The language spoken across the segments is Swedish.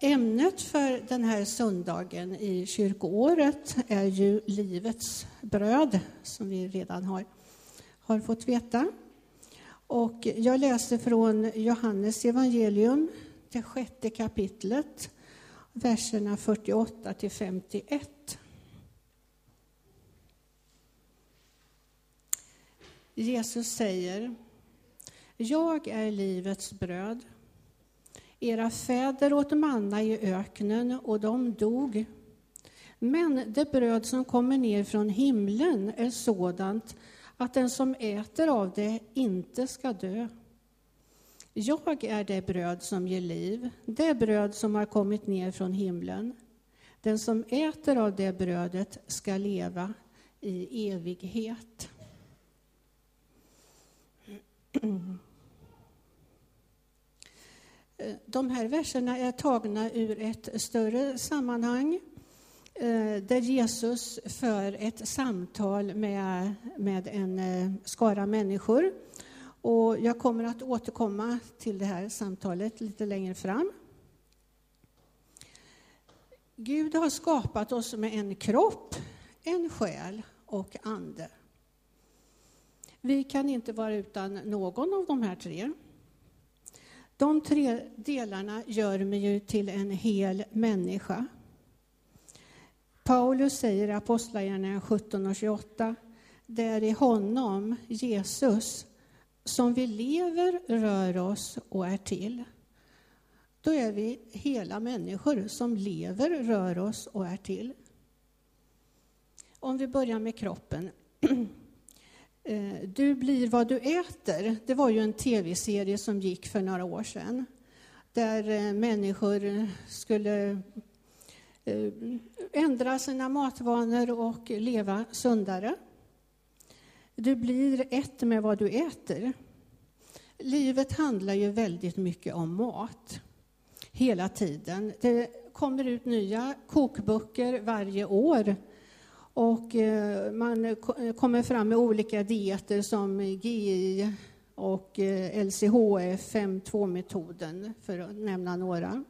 Ämnet för den här söndagen i kyrkoåret är ju livets bröd, som vi redan har, har fått veta. Och jag läser från Johannes evangelium, det sjätte kapitlet, verserna 48 till 51. Jesus säger, jag är livets bröd. Era fäder åt manna i öknen och de dog. Men det bröd som kommer ner från himlen är sådant att den som äter av det inte ska dö. Jag är det bröd som ger liv, det bröd som har kommit ner från himlen. Den som äter av det brödet ska leva i evighet. De här verserna är tagna ur ett större sammanhang eh, där Jesus för ett samtal med, med en eh, skara människor. Och jag kommer att återkomma till det här samtalet lite längre fram. Gud har skapat oss med en kropp, en själ och ande. Vi kan inte vara utan någon av de här tre. De tre delarna gör mig ju till en hel människa. Paulus säger i Apostlagärningarna 17 och 28, det är i honom, Jesus, som vi lever, rör oss och är till. Då är vi hela människor som lever, rör oss och är till. Om vi börjar med kroppen. Eh, du blir vad du äter. Det var ju en tv-serie som gick för några år sedan. Där eh, människor skulle eh, ändra sina matvanor och leva sundare. Du blir ett med vad du äter. Livet handlar ju väldigt mycket om mat. Hela tiden. Det kommer ut nya kokböcker varje år och eh, man kommer fram med olika dieter som GI och eh, LCHF 5.2-metoden, för att nämna några.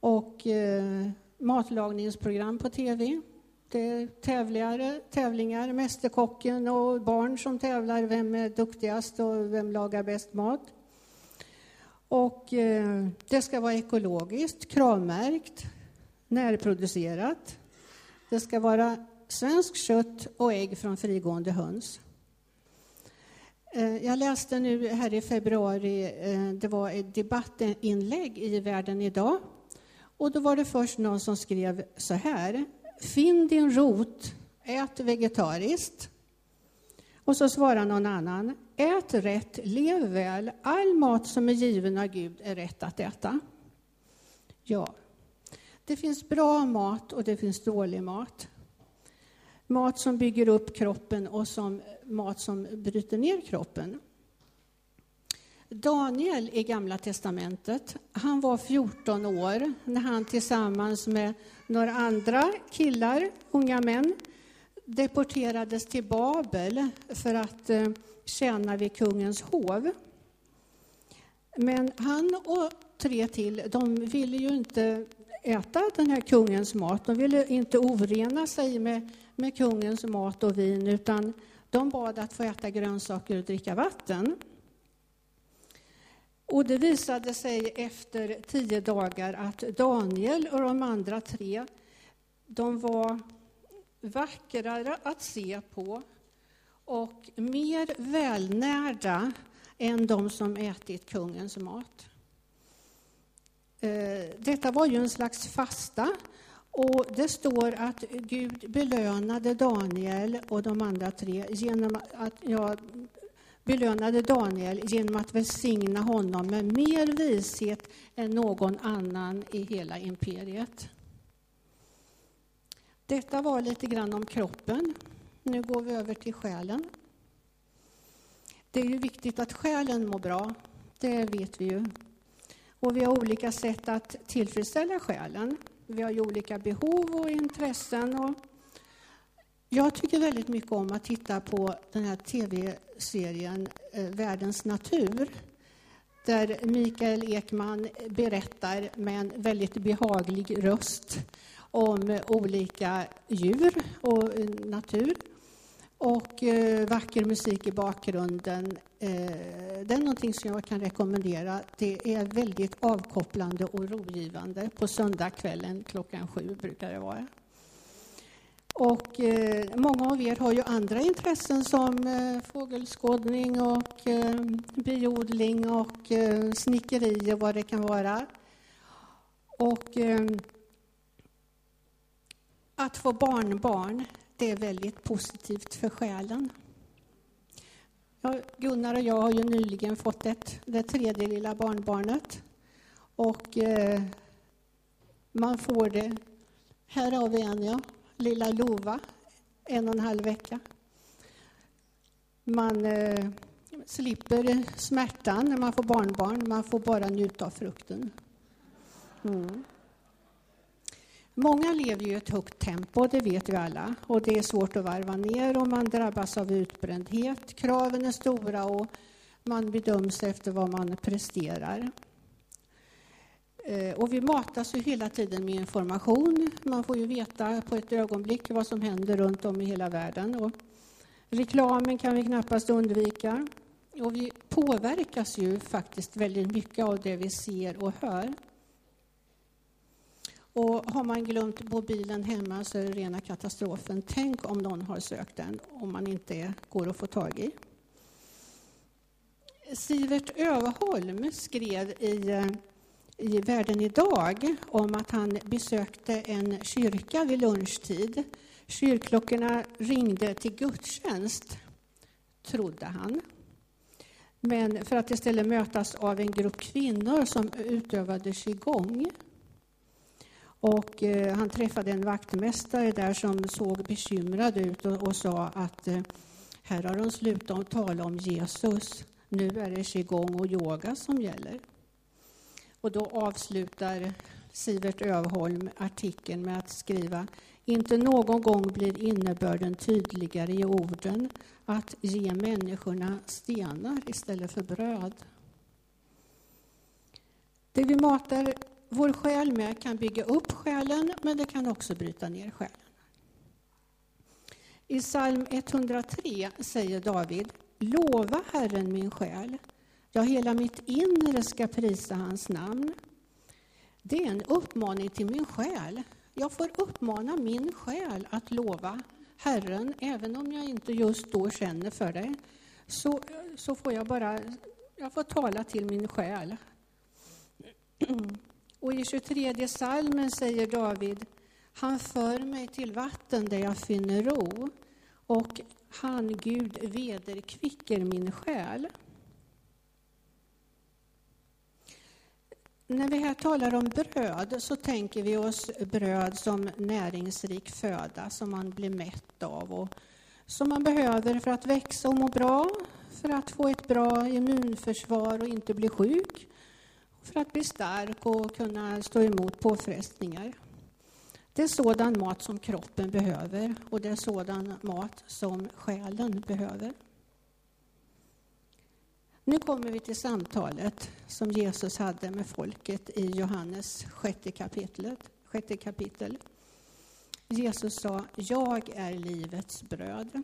Och eh, matlagningsprogram på tv. Det är tävlingar, tävlingar, Mästerkocken och barn som tävlar. Vem är duktigast och vem lagar bäst mat? Och det ska vara ekologiskt, kravmärkt, närproducerat. Det ska vara svenskt kött och ägg från frigående höns. Eh, jag läste nu här i februari, eh, det var ett debattinlägg i Världen idag. Och då var det först någon som skrev så här. Finn din rot, ät vegetariskt. Och så svarar någon annan. Ät rätt, lev väl. All mat som är given av Gud är rätt att äta. Ja, det finns bra mat och det finns dålig mat. Mat som bygger upp kroppen och som, mat som bryter ner kroppen. Daniel i Gamla testamentet, han var 14 år när han tillsammans med några andra killar, unga män, deporterades till Babel för att eh, tjäna vid kungens hov. Men han och tre till, de ville ju inte äta den här kungens mat. De ville inte orena sig med, med kungens mat och vin, utan de bad att få äta grönsaker och dricka vatten. Och det visade sig efter tio dagar att Daniel och de andra tre, de var vackrare att se på och mer välnärda än de som ätit kungens mat. Eh, detta var ju en slags fasta. Och det står att Gud belönade Daniel och de andra tre genom att, ja, belönade Daniel genom att välsigna honom med mer vishet än någon annan i hela imperiet. Detta var lite grann om kroppen. Nu går vi över till själen. Det är ju viktigt att själen mår bra, det vet vi ju. Och vi har olika sätt att tillfredsställa själen. Vi har ju olika behov och intressen. Och jag tycker väldigt mycket om att titta på den här tv-serien eh, Världens natur. där Mikael Ekman berättar med en väldigt behaglig röst om olika djur och natur. Och eh, vacker musik i bakgrunden. Eh, det är någonting som jag kan rekommendera. Det är väldigt avkopplande och rogivande. På söndagskvällen klockan sju brukar det vara. Och eh, många av er har ju andra intressen som eh, fågelskådning och eh, biodling och eh, snickeri och vad det kan vara. Och eh, att få barnbarn, det är väldigt positivt för själen. Ja, Gunnar och jag har ju nyligen fått ett, det tredje lilla barnbarnet. Och eh, man får det. Här har vi en, ja lilla Lova, en och en halv vecka. Man eh, slipper smärtan när man får barnbarn, man får bara njuta av frukten. Mm. Många lever i ett högt tempo, det vet vi alla. Och det är svårt att varva ner och man drabbas av utbrändhet. Kraven är stora och man bedöms efter vad man presterar. Eh, och vi matas ju hela tiden med information. Man får ju veta på ett ögonblick vad som händer runt om i hela världen. Och reklamen kan vi knappast undvika. Och vi påverkas ju faktiskt väldigt mycket av det vi ser och hör. Och har man glömt mobilen hemma så är det rena katastrofen. Tänk om någon har sökt den, om man inte går att få tag i. Sivert Överholm skrev i eh, i Världen idag om att han besökte en kyrka vid lunchtid. Kyrkklockorna ringde till gudstjänst, trodde han. Men för att istället mötas av en grupp kvinnor som utövade qigong. Och eh, han träffade en vaktmästare där som såg bekymrad ut och, och sa att eh, här har de slutat tala om Jesus. Nu är det qigong och yoga som gäller. Och då avslutar Sivert Övholm artikeln med att skriva inte någon gång blir innebörden tydligare i orden att ge människorna stenar istället för bröd. Det vi matar vår själ med kan bygga upp själen, men det kan också bryta ner själen. I psalm 103 säger David, Lova Herren min själ, Ja, hela mitt inre ska prisa hans namn. Det är en uppmaning till min själ. Jag får uppmana min själ att lova Herren, även om jag inte just då känner för det. Så, så får jag bara jag får tala till min själ. Och i 23 salmen säger David, han för mig till vatten där jag finner ro och han, Gud, vederkvicker min själ. När vi här talar om bröd så tänker vi oss bröd som näringsrik föda som man blir mätt av och som man behöver för att växa och må bra, för att få ett bra immunförsvar och inte bli sjuk, för att bli stark och kunna stå emot påfrestningar. Det är sådan mat som kroppen behöver och det är sådan mat som själen behöver. Nu kommer vi till samtalet som Jesus hade med folket i Johannes sjätte, kapitlet, sjätte kapitel. Jesus sa, jag är livets bröd.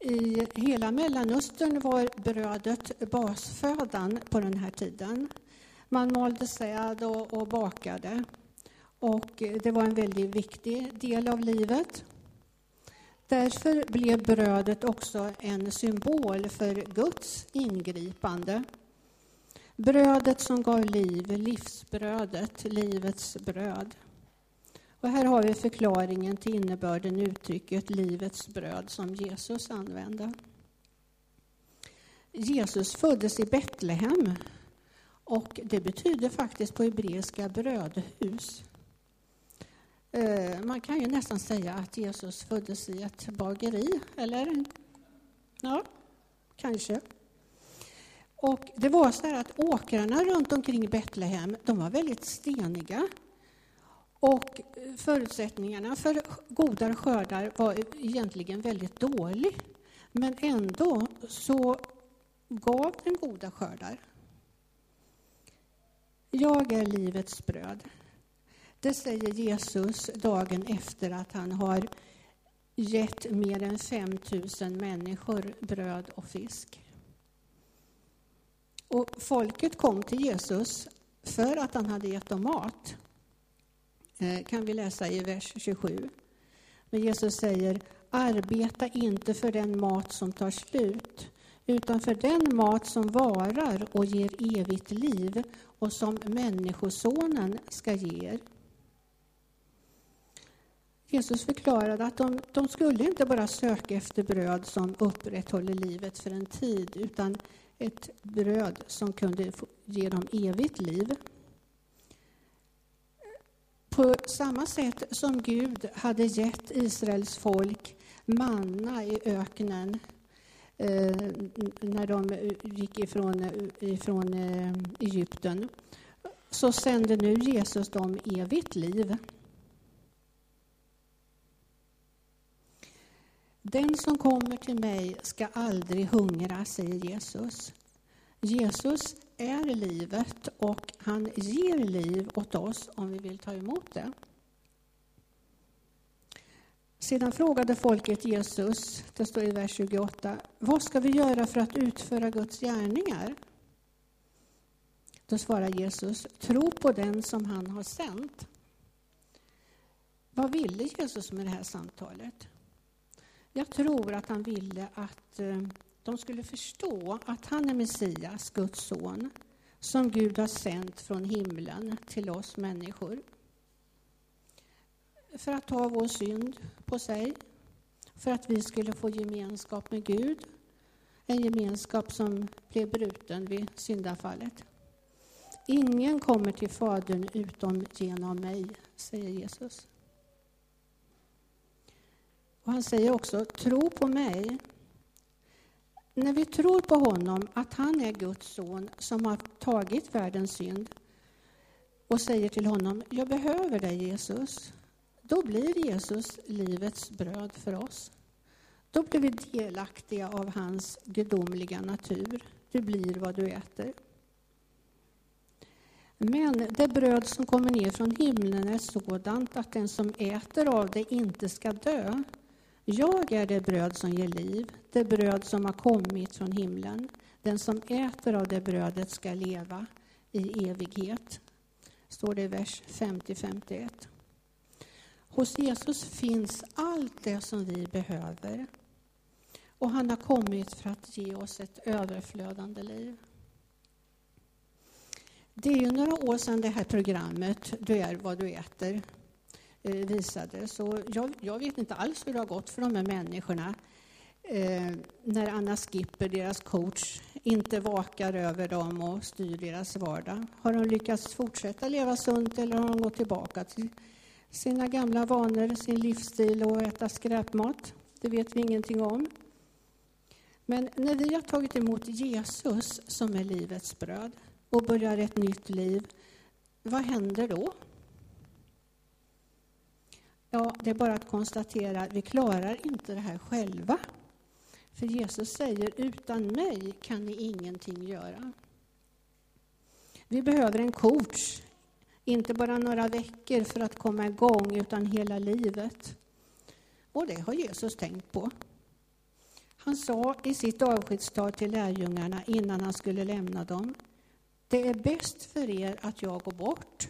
I hela Mellanöstern var brödet basfödan på den här tiden. Man malde säd och, och bakade. Och det var en väldigt viktig del av livet. Därför blev brödet också en symbol för Guds ingripande. Brödet som gav liv, livsbrödet, livets bröd. Och här har vi förklaringen till innebörden uttrycket livets bröd som Jesus använde. Jesus föddes i Betlehem och det betyder faktiskt på hebreiska brödhus. Eh, man kan ju nästan säga att Jesus föddes i ett bageri, eller? Ja, kanske. Och det var så här att åkrarna runt omkring Betlehem, de var väldigt steniga. Och eh, förutsättningarna för goda skördar var egentligen väldigt dålig. Men ändå så gav den goda skördar. Jag är livets bröd. Det säger Jesus dagen efter att han har gett mer än 5 000 människor bröd och fisk. Och folket kom till Jesus för att han hade gett dem mat. Eh, kan vi läsa i vers 27. Men Jesus säger, arbeta inte för den mat som tar slut, utan för den mat som varar och ger evigt liv och som Människosonen ska ge er. Jesus förklarade att de, de skulle inte bara söka efter bröd som upprätthåller livet för en tid, utan ett bröd som kunde ge dem evigt liv. På samma sätt som Gud hade gett Israels folk manna i öknen eh, när de gick ifrån, ifrån eh, Egypten, så sände nu Jesus dem evigt liv. Den som kommer till mig ska aldrig hungra, säger Jesus. Jesus är livet och han ger liv åt oss om vi vill ta emot det. Sedan frågade folket Jesus, det står i vers 28, vad ska vi göra för att utföra Guds gärningar? Då svarar Jesus, tro på den som han har sänt. Vad ville Jesus med det här samtalet? Jag tror att han ville att eh, de skulle förstå att han är Messias, Guds son, som Gud har sänt från himlen till oss människor. För att ta vår synd på sig, för att vi skulle få gemenskap med Gud, en gemenskap som blev bruten vid syndafallet. Ingen kommer till Fadern utom genom mig, säger Jesus. Och han säger också, tro på mig. När vi tror på honom, att han är Guds son som har tagit världens synd och säger till honom, jag behöver dig Jesus. Då blir Jesus livets bröd för oss. Då blir vi delaktiga av hans gudomliga natur. Du blir vad du äter. Men det bröd som kommer ner från himlen är sådant att den som äter av det inte ska dö. Jag är det bröd som ger liv, det bröd som har kommit från himlen. Den som äter av det brödet ska leva i evighet. Står det i vers 50-51. Hos Jesus finns allt det som vi behöver. Och han har kommit för att ge oss ett överflödande liv. Det är ju några år sedan det här programmet Du är vad du äter Eh, visade. Så jag, jag, vet inte alls hur det har gått för de här människorna eh, när Anna Skipper, deras coach, inte vakar över dem och styr deras vardag. Har de lyckats fortsätta leva sunt eller har de gått tillbaka till sina gamla vanor, sin livsstil och äta skräpmat? Det vet vi ingenting om. Men när vi har tagit emot Jesus som är livets bröd och börjar ett nytt liv, vad händer då? Ja, det är bara att konstatera att vi klarar inte det här själva. För Jesus säger, utan mig kan ni ingenting göra. Vi behöver en coach, inte bara några veckor för att komma igång, utan hela livet. Och det har Jesus tänkt på. Han sa i sitt avskedstal till lärjungarna innan han skulle lämna dem, det är bäst för er att jag går bort,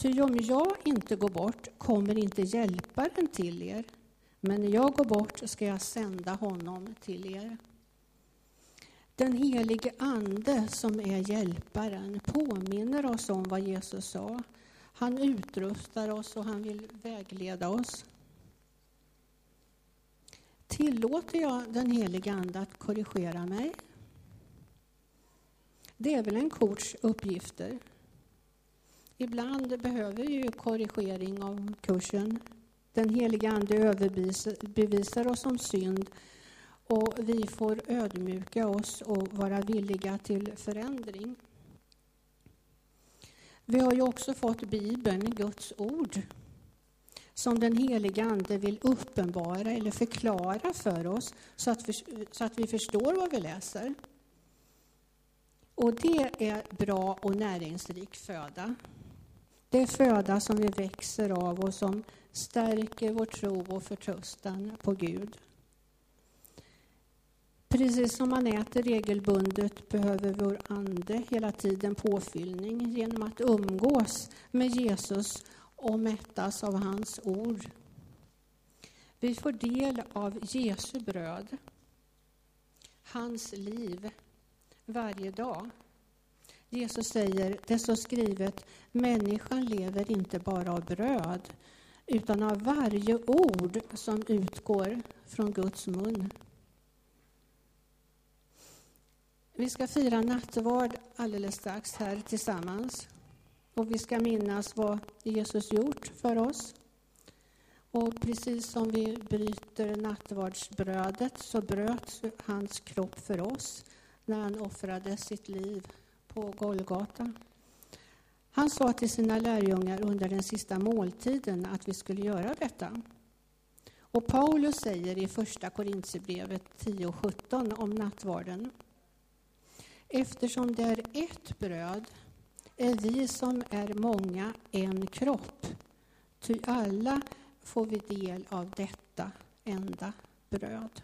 Ty om jag inte går bort kommer inte hjälparen till er, men när jag går bort ska jag sända honom till er. Den helige Ande som är hjälparen påminner oss om vad Jesus sa. Han utrustar oss och han vill vägleda oss. Tillåter jag den helige Ande att korrigera mig? Det är väl en coachs uppgifter. Ibland behöver vi ju korrigering av kursen. Den heliga Ande överbevisar oss om synd och vi får ödmjuka oss och vara villiga till förändring. Vi har ju också fått Bibeln, Guds ord, som den heliga Ande vill uppenbara eller förklara för oss så att, så att vi förstår vad vi läser. Och det är bra och näringsrik föda. Det är föda som vi växer av och som stärker vår tro och förtröstan på Gud. Precis som man äter regelbundet behöver vår ande hela tiden påfyllning genom att umgås med Jesus och mättas av hans ord. Vi får del av Jesu bröd, hans liv, varje dag. Jesus säger, det står skrivet, människan lever inte bara av bröd, utan av varje ord som utgår från Guds mun. Vi ska fira nattvard alldeles strax här tillsammans. Och vi ska minnas vad Jesus gjort för oss. Och precis som vi bryter nattvardsbrödet så bröts hans kropp för oss när han offrade sitt liv på Golgata. Han sa till sina lärjungar under den sista måltiden att vi skulle göra detta. Och Paulus säger i Första Korintierbrevet 10.17 om nattvarden. Eftersom det är ett bröd är vi som är många en kropp, ty alla får vi del av detta enda bröd.